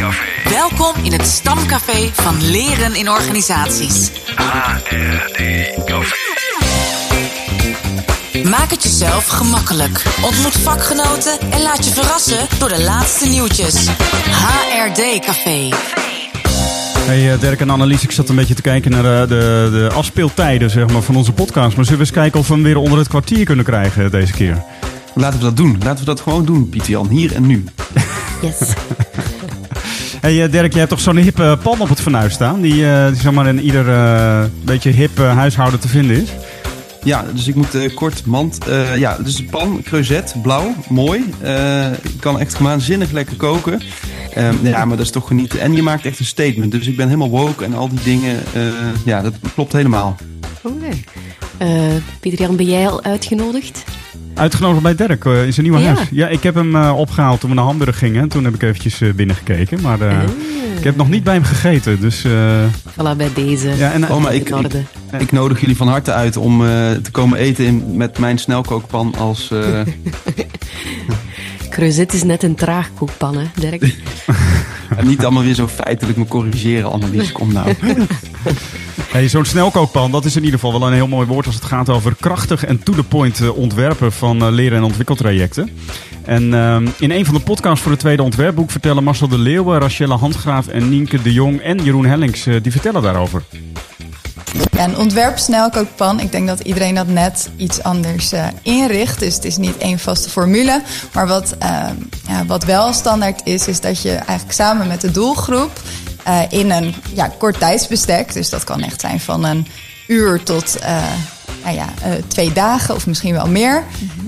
Welkom in het stamcafé van Leren in Organisaties. HRD-café. Maak het jezelf gemakkelijk. Ontmoet vakgenoten en laat je verrassen door de laatste nieuwtjes. HRD Café. Hey eh, Dirk en Annelies, ik zat een beetje te kijken naar eh, de, de afspeeltijden zeg maar, van onze podcast. Maar zullen we eens kijken of we hem weer onder het kwartier kunnen krijgen deze keer? Laten we dat doen. Laten we dat gewoon doen, Pieter Jan. Hier en nu. Yes. Hey eh, Dirk, jij hebt toch zo'n hippe pan op het fornuis staan? Die, eh, die zeg maar in ieder eh, beetje hip eh, huishouden te vinden is. Ja, dus ik moet eh, kort mand. eh, ja, dus pan, creuset, blauw, mooi. Eh, ik kan echt waanzinnig lekker koken. Ehm, ja, maar dat is toch genieten. En je maakt echt een statement. Dus ik ben helemaal woke en al die dingen. eh, ja, dat klopt helemaal. Oké. Eh, Pieter Jan, ben jij al uitgenodigd? Uitgenodigd bij Dirk eh, in zijn nieuwe Ja. huis. Ja, ik heb hem eh, opgehaald toen we naar Hamburg gingen. Toen heb ik eventjes eh, binnengekeken. Maar eh, ik heb nog niet bij hem gegeten. Dus eh, Voilà, bij deze. ja, en, Oh, maar ik, ik, ik nodig jullie van harte uit om eh, te komen eten in, met mijn snelkookpan als. eh, Creuset is net een traagkoekpan, hè, Dirk? en niet allemaal weer zo feitelijk me corrigeren, Annelies. Kom nou. Hey, Zo'n snelkookpan, dat is in ieder geval wel een heel mooi woord als het gaat over krachtig en to-the-point eh, ontwerpen van eh, leren- en ontwikkeltrajecten. En ehm, in een van de podcasts voor het tweede ontwerpboek vertellen Marcel de Leeuwen, Rachelle Handgraaf en Nienke de Jong en Jeroen Hellings, eh, die vertellen daarover. Ja, een ontwerp snelkookpan, ik denk dat iedereen dat net iets anders eh, inricht. Dus het is niet één vaste formule. Maar wat, eh, ja, wat wel standaard is, is dat je eigenlijk samen met de doelgroep eh, in een ja, kort tijdsbestek, dus dat kan echt zijn van een uur tot eh, nou ja, eh, twee dagen of misschien wel meer.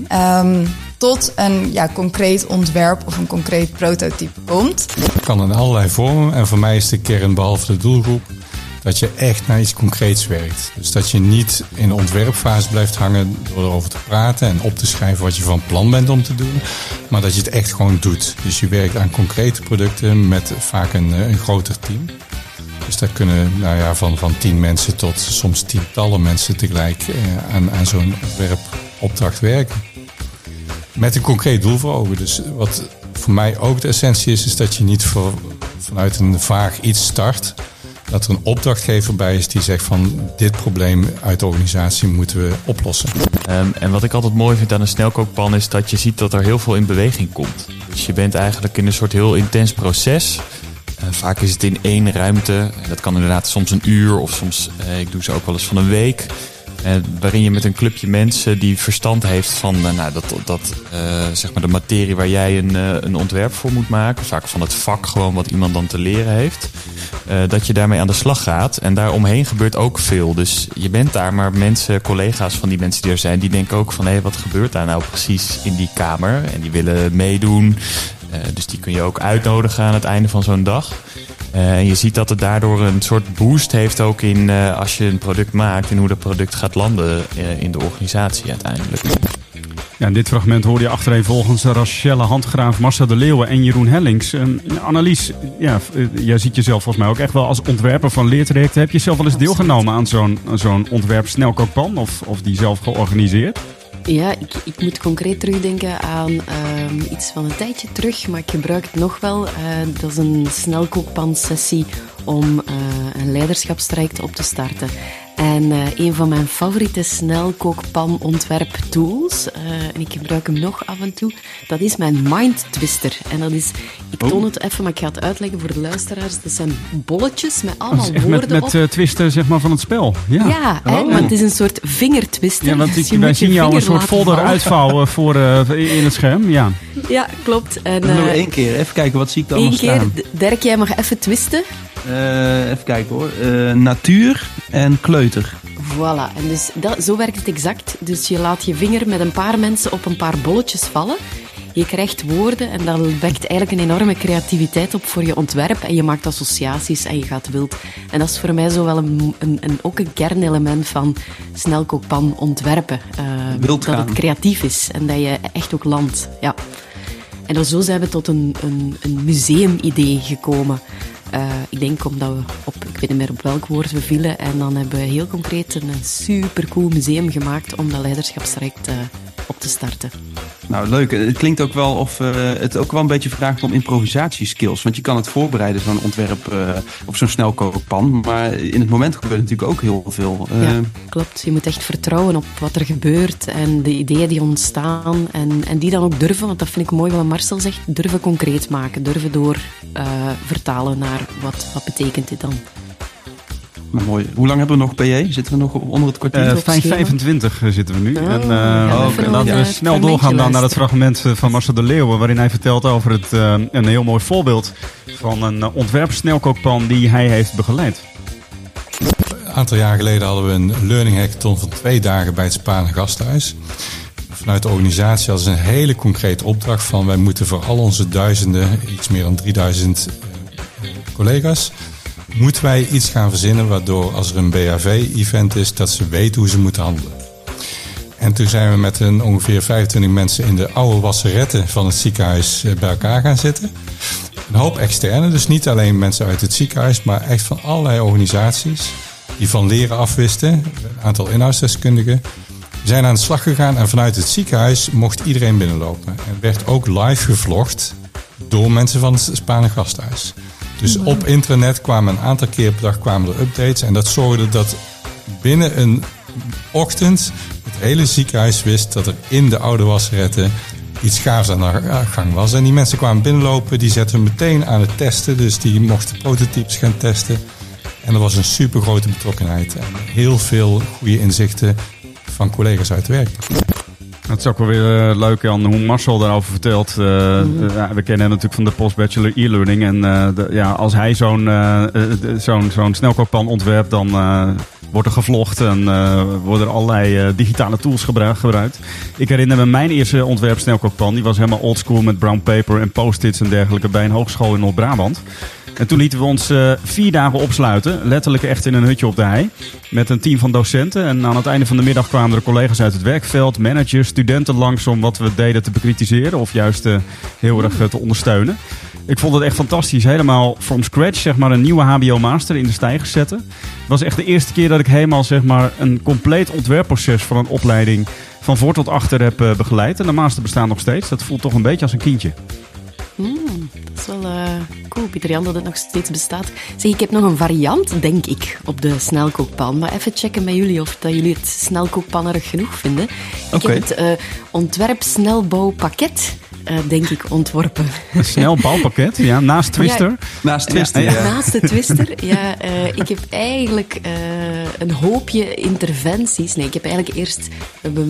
ehm, tot een ja, concreet ontwerp of een concreet prototype komt. Het kan in allerlei vormen. En voor mij is de kern, behalve de doelgroep, dat je echt naar iets concreets werkt. Dus dat je niet in de ontwerpfase blijft hangen door erover te praten en op te schrijven wat je van plan bent om te doen. Maar dat je het echt gewoon doet. Dus je werkt aan concrete producten met vaak een, eh, een groter team. Dus daar kunnen nou ja, van, van tien mensen tot soms tientallen mensen tegelijk eh, aan, aan zo'n ontwerpopdracht werken. Met een concreet doel voor ogen. Dus wat voor mij ook de essentie is, is dat je niet voor, vanuit een vaag iets start. Dat er een opdrachtgever bij is die zegt van dit probleem uit de organisatie moeten we oplossen. Ehm, en wat ik altijd mooi vind aan een snelkookpan is dat je ziet dat er heel veel in beweging komt. Dus je bent eigenlijk in een soort heel intens proces. Eh, vaak is het in één ruimte. Dat kan inderdaad soms een uur of soms, eh, ik doe ze ook wel eens van een week. Eh, waarin je met een clubje mensen die verstand heeft van eh, nou, dat, dat, eh, zeg maar de materie waar jij een, een ontwerp voor moet maken. Vaak van het vak gewoon wat iemand dan te leren heeft. dat je daarmee aan de slag gaat. En daaromheen gebeurt ook veel. Dus je bent daar, maar mensen, collega's van die mensen die er zijn, die denken ook van hé, wat gebeurt daar nou precies in die kamer? En die willen meedoen. Dus die kun je ook uitnodigen aan het einde van zo'n dag. Eh, en je ziet dat het daardoor een soort boost heeft ook in eh, als je een product maakt en hoe dat product gaat landen eh, in de organisatie uiteindelijk. Ja, in dit fragment hoorde je achtereenvolgens Rachelle Handgraaf, Marcel de Leeuwen en Jeroen Hellings. Annelies, ja, jij ziet jezelf volgens mij ook echt wel als ontwerper van leertrajecten. Heb je zelf wel eens deelgenomen aan zo'n zo'n ontwerp snelkookpan of, of die zelf georganiseerd? Ja, ik, ik moet concreet terugdenken aan ehm, iets van een tijdje terug, maar ik gebruik het nog wel. Eh, dat is een snelkookpan-sessie om eh, een leiderschapstraject op te starten. En eh, een van mijn favoriete snelkookpan-ontwerp-tools, eh, en ik gebruik hem nog af en toe, dat is mijn Mind Twister. En dat is, ik toon het even, maar ik ga het uitleggen voor de luisteraars. Dat zijn bolletjes met allemaal woorden met, op. met eh, twisten zeg maar, van het spel. Ja, Ja, hè, maar het is een soort vingertwister. Ja, want Dus ik, je wij zien jou een soort folder vallen. uitvouwen voor, eh, in het scherm. Ja. Ja, klopt. En, Nog één keer. Even kijken, wat zie ik allemaal Eén keer, Dirk, jij mag even twisten. Eh, even kijken hoor. Eh, natuur en kleuter. Voilà, en dus dat, zo werkt het exact. Dus je laat je vinger met een paar mensen op een paar bolletjes vallen. Je krijgt woorden en dat wekt eigenlijk een enorme creativiteit op voor je ontwerp. En je maakt associaties en je gaat wild. En dat is voor mij zo wel een, een, een, ook een kernelement van snelkookpan ontwerpen. Wild dat het creatief is en dat je echt ook landt. Ja. En dan zo zijn we tot een, een, een museumidee gekomen. Eh, ik denk omdat we op, ik weet niet meer op welk woord we vielen. En dan hebben we heel concreet een supercool museum gemaakt om dat leiderschapstraject eh, op te starten. Nou, leuk. Het klinkt ook wel of uh, het ook wel een beetje vraagt om improvisatieskills. Want je kan het voorbereiden, zo'n ontwerp uh, of zo'n snelkookpan. Maar in het moment gebeurt natuurlijk ook heel veel. Uh, ja, klopt. Je moet echt vertrouwen op wat er gebeurt en de ideeën die ontstaan. En, en die dan ook durven, want dat vind ik mooi wat Marcel zegt, durven concreet maken. Durven door vertalen naar wat, wat betekent dit dan. Nou, mooi. Hoe lang hebben we nog, PJ? Zitten we nog onder het kwartier? Uh, 5,25 zitten we nu. Oh, en, uh, ja, en laten we snel doorgaan dan naar het fragment van Marcel de Leeuwen... waarin hij vertelt over het, uh, een heel mooi voorbeeld... van een ontwerp snelkookpan die hij heeft begeleid. Een aantal jaar geleden hadden we een learning hackathon van twee dagen bij het Spaanse Gasthuis. Vanuit de organisatie hadden ze een hele concrete opdracht van... wij moeten voor al onze duizenden, iets meer dan 3000 collega's moeten wij iets gaan verzinnen waardoor als er een BHV-event is, dat ze weten hoe ze moeten handelen. En toen zijn we met een ongeveer 25 mensen in de oude wasseretten van het ziekenhuis eh, bij elkaar gaan zitten. Een hoop externe, dus niet alleen mensen uit het ziekenhuis, maar echt van allerlei organisaties die van leren afwisten. Een aantal inhoudsdeskundigen. Zijn aan de slag gegaan en vanuit het ziekenhuis mocht iedereen binnenlopen. En werd ook live gevlogd door mensen van het Spaanse gasthuis. Dus op internet kwamen een aantal keer per dag kwamen er updates. En dat zorgde dat binnen een ochtend het hele ziekenhuis wist dat er in de oude wasseretten iets gaafs aan de gang was. En die mensen kwamen binnenlopen, die zetten meteen aan het testen. Dus die mochten prototypes gaan testen. En er was een super grote betrokkenheid en heel veel goede inzichten van collega's uit het werk. Het is ook wel weer uh, leuk, Jan, hoe Marcel daarover vertelt. Uh, mm we kennen hem natuurlijk van de post-bachelor e-learning. En de, ja, als hij zo'n zo'n zo'n snelkookpan ontwerpt, dan wordt er gevlogd en worden er allerlei digitale tools gebruikt. Ik herinner me mijn eerste ontwerp snelkookpan. Die was helemaal oldschool met brown paper en post-its en dergelijke bij een hogeschool in Noord-Brabant. En toen lieten we ons uh, vier dagen opsluiten. Letterlijk echt in een hutje op de hei. Met een team van docenten. En aan het einde van de middag kwamen er collega's uit het werkveld, managers, studenten langs om wat we deden te bekritiseren. Of juist uh, heel erg uh, te ondersteunen. Ik vond het echt fantastisch. Helemaal from scratch, zeg maar, een nieuwe HBO-master in de stijgers zetten. Het was echt de eerste keer dat ik helemaal, zeg maar, een compleet ontwerpproces van een opleiding van voor tot achter heb begeleid. En de master bestaat nog steeds. Dat voelt toch een beetje als een kindje. Mm, dat is wel uh, cool, Pieter Jan, dat het nog steeds bestaat. Zeg, ik heb nog een variant, denk ik, op de snelkookpan. Maar even checken met jullie of dat jullie het snelkookpannerig genoeg vinden. Ik heb het uh, ontwerp snelbouwpakket uh, denk ik, ontworpen. Een snel bouwpakket, ja, naast Twister. Ja, naast Twister, ja. ja. Naast de Twister, ja. Uh, ik heb eigenlijk uh, een hoopje interventies. Nee, ik heb eigenlijk eerst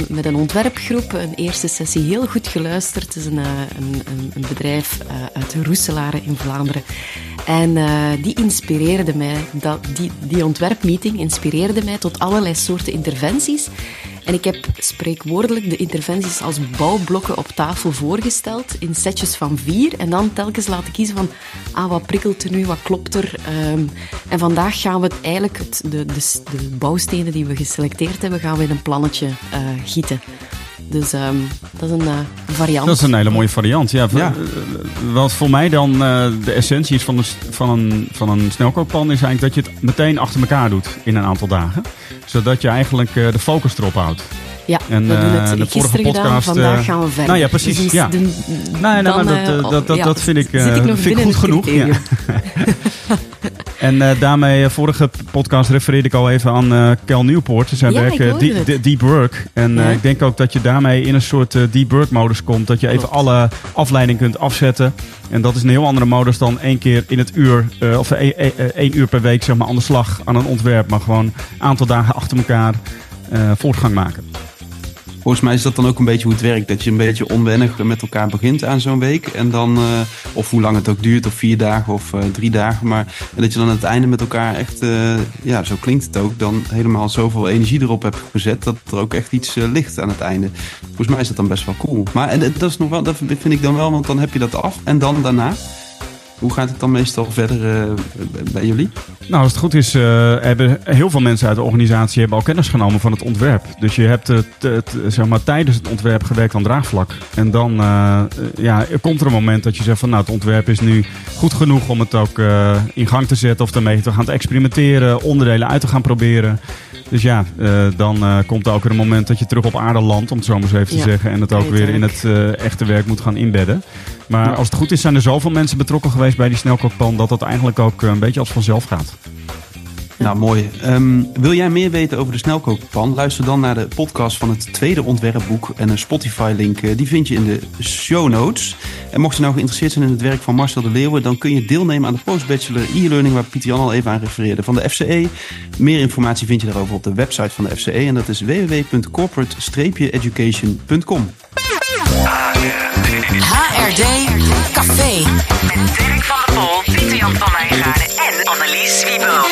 met een ontwerpgroep een eerste sessie heel goed geluisterd. Het is een, een, een bedrijf uit Roeselare in Vlaanderen. En die inspireerde mij, dat, die, die ontwerpmeeting inspireerde mij tot allerlei soorten interventies. En ik heb spreekwoordelijk de interventies als bouwblokken op tafel voorgesteld in setjes van vier. En dan telkens laten kiezen van, ah, wat prikkelt er nu, wat klopt er. Um, en vandaag gaan we het eigenlijk, het, de, de, de, bouwstenen die we geselecteerd hebben, gaan we in een plannetje uh, gieten. Dus um, dat is een uh, variant. Dat is een hele mooie variant. Ja, ja. Wat voor mij dan uh, de essentie is van, de, van, een, van een snelkookpan is eigenlijk dat je het meteen achter elkaar doet in een aantal dagen. Zodat je eigenlijk uh, de focus erop houdt. Ja, en, we doen het de vorige podcast, gedaan, vandaag gaan we verder. Nou ja, precies. Dus ja. De, nee, nee, dan, maar dat, dat, dat, ja, dat vind ik, vind ik goed genoeg. Ja. En uh, daarmee, uh, vorige podcast refereerde ik al even aan uh, Cal Newport. Zijn ja, werk deep, deep, Work. En ja. ik denk ook dat je daarmee in een soort Deep Work modus komt. Dat je even Klopt. alle afleiding kunt afzetten. En dat is een heel andere modus dan één keer in het uur, of één uur per week zeg maar, aan de slag aan een ontwerp. Maar gewoon een aantal dagen achter elkaar voortgang maken. Volgens mij is dat dan ook een beetje hoe het werkt. Dat je een beetje onwennig met elkaar begint aan zo'n week. En dan, uh, of hoe lang het ook duurt, of vier dagen of uh, drie dagen. Maar dat je dan aan het einde met elkaar echt, uh, ja, zo klinkt het ook, dan helemaal zoveel energie erop hebt gezet. Dat er ook echt iets ligt aan het einde. Volgens mij is dat dan best wel cool. Maar en, dat is nog wel, dat vind ik dan wel, want dan heb je dat af. En dan daarna? Hoe gaat het dan meestal verder eh, bij jullie? Nou, als het goed is, eh, hebben heel veel mensen uit de organisatie hebben al kennis genomen van het ontwerp. Dus je hebt het, het, zeg maar, tijdens het ontwerp gewerkt aan draagvlak. En dan eh, ja, er komt er een moment dat je zegt van nou, het ontwerp is nu goed genoeg om het ook eh, in gang te zetten of daarmee te gaan experimenteren, onderdelen uit te gaan proberen. Dus ja, eh, dan eh, komt er ook weer een moment dat je terug op aarde landt, om het zo maar eens even te zeggen. En het ook weer in het eh, echte werk moet gaan inbedden. Maar als het goed is, zijn er zoveel mensen betrokken geweest bij die snelkookpan dat dat eigenlijk ook eh, een beetje als vanzelf gaat. Nou, mooi. Ehm, wil jij meer weten over de snelkookpan? Luister dan naar de podcast van het tweede ontwerpboek. En een Spotify-link, eh, die vind je in de show notes. En mocht je nou geïnteresseerd zijn in het werk van Marcel de Leeuwen... dan kun je deelnemen aan de postbachelor e-learning... waar Pieter Jan al even aan refereerde van de FCE. Meer informatie vind je daarover op de website van de FCE. En dat is www.corporate-education.com. HRD Café. Met Dirk van der Pol, Pieter Jan van Wijngaarden en Annelies Wiebo.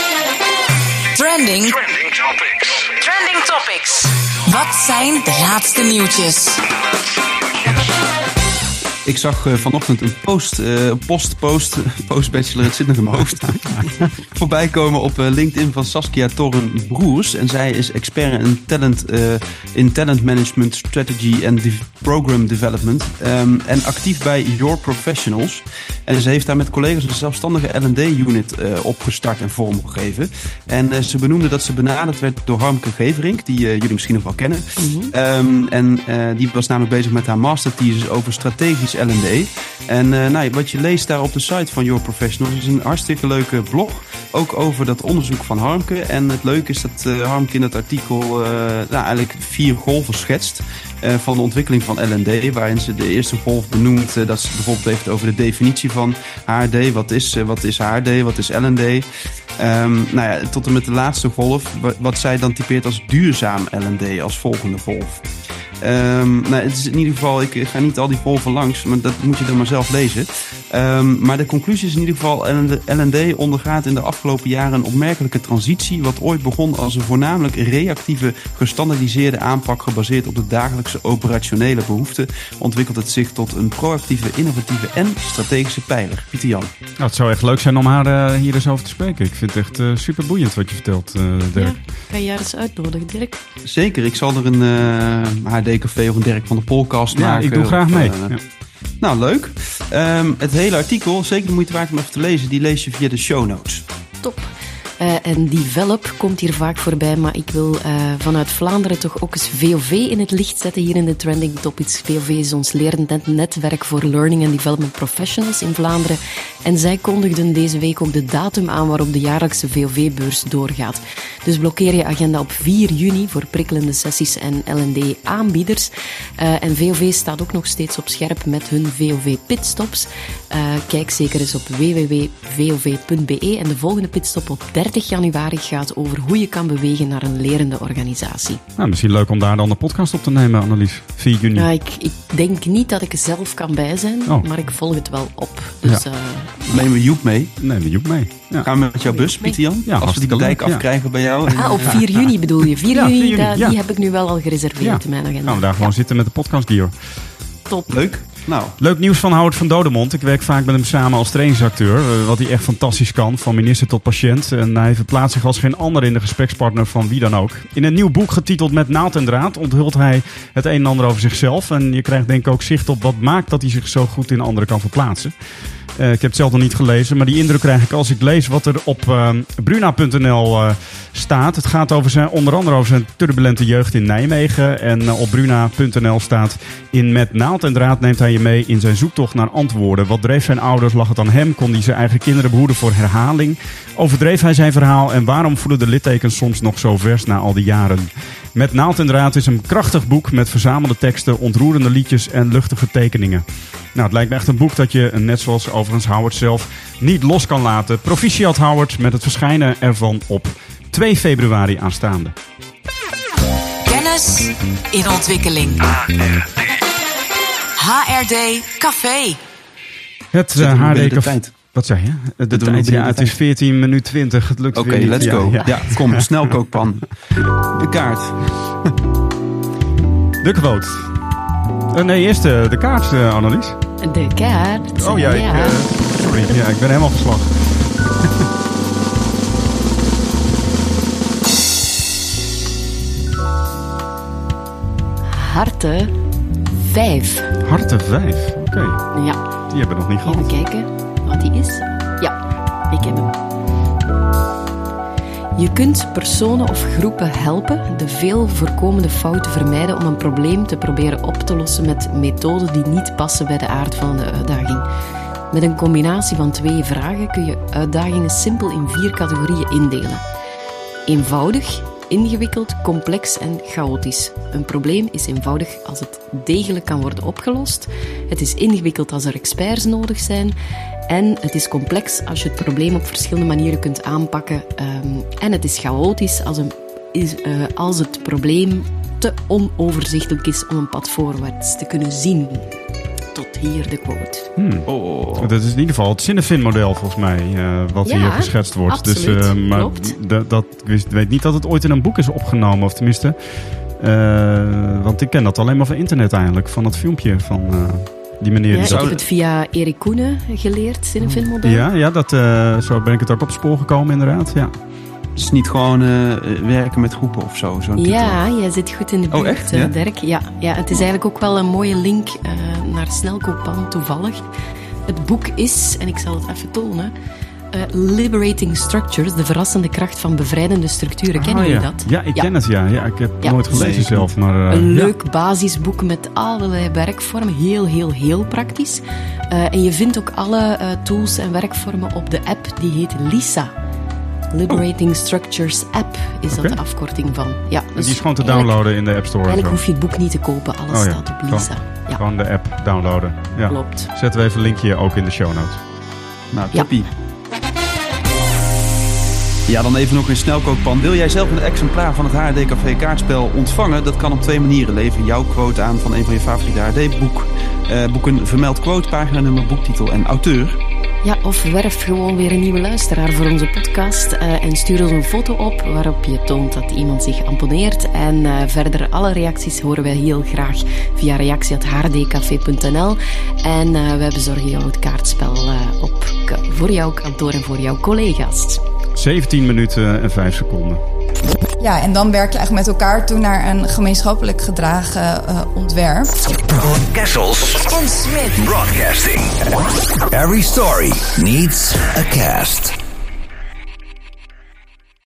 Trending. Trending topics. Trending Topics. Wat zijn de laatste nieuwtjes? Ik zag eh, vanochtend een post, eh, post, post, post-bachelor, het zit nog in mijn hoofd, voorbij komen op eh, LinkedIn van Saskia Torren Broers. En zij is expert in talent, in talent management, strategy en program development. ehm, en actief bij Your Professionals. En ze heeft daar met collega's een zelfstandige L&D-unit opgestart en vormgegeven. En ze benoemde dat ze benaderd werd door Harmke Geverink, die jullie misschien nog wel kennen. Ehm, en die was namelijk bezig met haar masterthesis over strategisch L&D. En eh, nou, wat je leest daar op de site van Your Professionals is een hartstikke leuke blog. Ook over dat onderzoek van Harmke. En het leuke is dat eh, Harmke in dat artikel eh, nou, eigenlijk vier golven schetst. van de ontwikkeling van L&D. Waarin ze de eerste golf benoemt dat ze bijvoorbeeld heeft over de definitie van HRD. Wat is, wat is HRD? Wat is L&D? Ehm, nou ja, tot en met de laatste golf, wa- wat zij dan typeert als duurzaam L&D als volgende golf. Ehm, nou, het is in ieder geval, ik ga niet al die golven langs, maar dat moet je dan maar zelf lezen. Ehm, maar de conclusie is in ieder geval, L&D ondergaat in de afgelopen jaren een opmerkelijke transitie. Wat ooit begon als een voornamelijk reactieve, gestandardiseerde aanpak gebaseerd op de dagelijkse operationele behoeften, ontwikkelt het zich tot een proactieve, innovatieve en strategische pijler. Pieter Jan. Nou, het zou echt leuk zijn om haar eh, hier eens over te spreken. Ik vind het echt eh, super boeiend wat je vertelt, eh Dirk. Ja, ga je haar eens uitnodigen, Dirk? Zeker, ik zal er een eh HD-café of een Dirk van de Podcast Ja, maken. ik doe graag of, mee. eh, Ja. Nou, leuk. Ehm, het hele artikel, zeker de moeite waard om even te lezen, die lees je via de show notes. Top. Eh, en Develop komt hier vaak voorbij, maar ik wil eh, vanuit Vlaanderen toch ook eens VOV in het licht zetten hier in de Trending Topics. VOV is ons lerend net- netwerk voor Learning and Development Professionals in Vlaanderen. En zij kondigden deze week ook de datum aan waarop de jaarlijkse VOV-beurs doorgaat. Dus blokkeer je agenda op 4 juni voor prikkelende sessies en L&D-aanbieders. Eh, en VOV staat ook nog steeds op scherp met hun VOV-pitstops. Eh, kijk zeker eens op www.vov.be. En de volgende pitstop op 30 januari gaat over hoe je kan bewegen naar een lerende organisatie. Nou, misschien leuk om daar dan de podcast op te nemen, Annelies. 4 juni. Nou, ik, ik denk niet dat ik er zelf kan bij zijn, Oh. maar ik volg het wel op. Dus Ja. eh, Nemen we Joep mee? Nee, maar Joep mee. Ja. Gaan we met jouw bus, Pieter Jan? Ja, Als we die dijk afkrijgen bij jou. Ah, op 4 juni bedoel je? 4 Ja, 4 juni, juni, da- ja. die heb ik nu wel al gereserveerd Ja. in mijn agenda. Gaan we daar gewoon zitten met de podcast gear. Top. Leuk. Nou, Leuk nieuws van Howard van Dodemond. Ik werk vaak met hem samen als trainingsacteur. eh, Wat hij echt fantastisch kan, van minister tot patiënt. En hij verplaatst zich als geen ander in de gesprekspartner van wie dan ook. In een nieuw boek getiteld Met naald en draad onthult hij het een en ander over zichzelf. En je krijgt denk ik ook zicht op wat maakt dat hij zich zo goed in anderen kan verplaatsen. Eh, ik heb het zelf nog niet gelezen, maar die indruk krijg ik als ik lees wat er op eh, bruna.nl eh, staat. Het gaat over zijn, onder andere over zijn turbulente jeugd in Nijmegen. En eh, op bruna.nl staat in Met naald en draad neemt hij je mee in zijn zoektocht naar antwoorden. Wat dreef zijn ouders? Lag het aan hem? Kon hij zijn eigen kinderen behoeden voor herhaling? Overdreef hij zijn verhaal? En waarom voelen de littekens soms nog zo vers na al die jaren? Met naald en draad is een krachtig boek met verzamelde teksten, ontroerende liedjes en luchtige tekeningen. Nou, het lijkt me echt een boek dat je, net zoals overigens Howard zelf, niet los kan laten. Proficiat Howard met het verschijnen ervan op 2 februari aanstaande. Kennis in ontwikkeling. HRD Café. Het we eh, de Café-? Wat zei je? De tijd, ja, het is tijd. 14 minuut 20. Het lukt Oké, weer niet. let's go. ja. Ja, kom, snelkookpan. De kaart. De quote. Eh, nee, eerst de kaart, eh, Annelies. De kaart. Oh ja, ik, ja. eh, Sorry, ja, ik ben helemaal verslag. Harte 5. Harte 5. Oké, Ja, die hebben we nog niet even gehad. kijken wat die is. Ja, ik heb hem. Je kunt personen of groepen helpen de veel voorkomende fouten vermijden om een probleem te proberen op te lossen met methoden die niet passen bij de aard van de uitdaging. Met een combinatie van twee vragen kun je uitdagingen simpel in vier categorieën indelen. Eenvoudig, ingewikkeld, complex en chaotisch. Een probleem is eenvoudig als het degelijk kan worden opgelost. Het is ingewikkeld als er experts nodig zijn. En het is complex als je het probleem op verschillende manieren kunt aanpakken. Ehm, en het is chaotisch als, een, is, eh, als het probleem te onoverzichtelijk is om een pad voorwaarts te kunnen zien. Tot hier de quote. Oh. Dat is in ieder geval het Cinefin-model volgens mij, eh, wat Ja, hier geschetst wordt. absoluut, dus, eh, maar klopt. d- dat, ik wist- weet niet dat het ooit in een boek is opgenomen, of tenminste. eh, want ik ken dat alleen maar van internet eigenlijk, van dat filmpje van eh, die meneer. Ja, die ik zat- heb het via Erik Koenen geleerd, Cinefin-model. ja, ja dat, eh, zo ben ik het ook op het spoor gekomen inderdaad. Ja. Dus niet gewoon eh, werken met groepen of zo. Zo'n titel. Ja, jij zit goed in de buurt, Oh, echt? eh, Ja? Dirk. Ja, ja, het is eigenlijk ook wel een mooie link eh, naar Snelkooppan, toevallig. Het boek is, en ik zal het even tonen, eh, Liberating Structures, de verrassende kracht van bevrijdende structuren. Kennen Oh, jullie ja. dat? Ja, ik ken het ja. ja ik heb Ja. nooit gelezen zelf, maar... eh, Een ja. leuk basisboek met allerlei werkvormen. Heel, heel, heel praktisch. Eh, en je vindt ook alle eh, tools en werkvormen op de app. Die heet LISA. Liberating Structures App is dat de afkorting van. Ja, dus Die is gewoon te downloaden in de App Store. en Eigenlijk zo. hoef je het boek niet te kopen. Alles Oh ja, staat op gewoon- LISA. Ja, Gewoon de app downloaden. Ja. klopt. Zetten we even een linkje ook in de show notes. Nou, Ja. toppie. Ja, dan even nog een snelkookpan. Wil jij zelf een exemplaar van het HRD Café kaartspel ontvangen? Dat kan op twee manieren. Lever jouw quote aan van een van je favoriete HRD-boek. Eh, boeken vermeld quote, paginanummer, boektitel en auteur. Ja, of werf gewoon weer een nieuwe luisteraar voor onze podcast eh, en stuur ons een foto op waarop je toont dat iemand zich abonneert. En eh, verder, alle reacties horen wij heel graag via reactie.hrdcafé.nl. En eh, wij bezorgen jou het kaartspel op, voor jouw kantoor en voor jouw collega's. 17 minuten en 5 seconden. Ja, en dan werk je eigenlijk met elkaar toe naar een gemeenschappelijk gedragen eh, ontwerp. Kessels En Smit. Broadcasting. Every story needs a cast.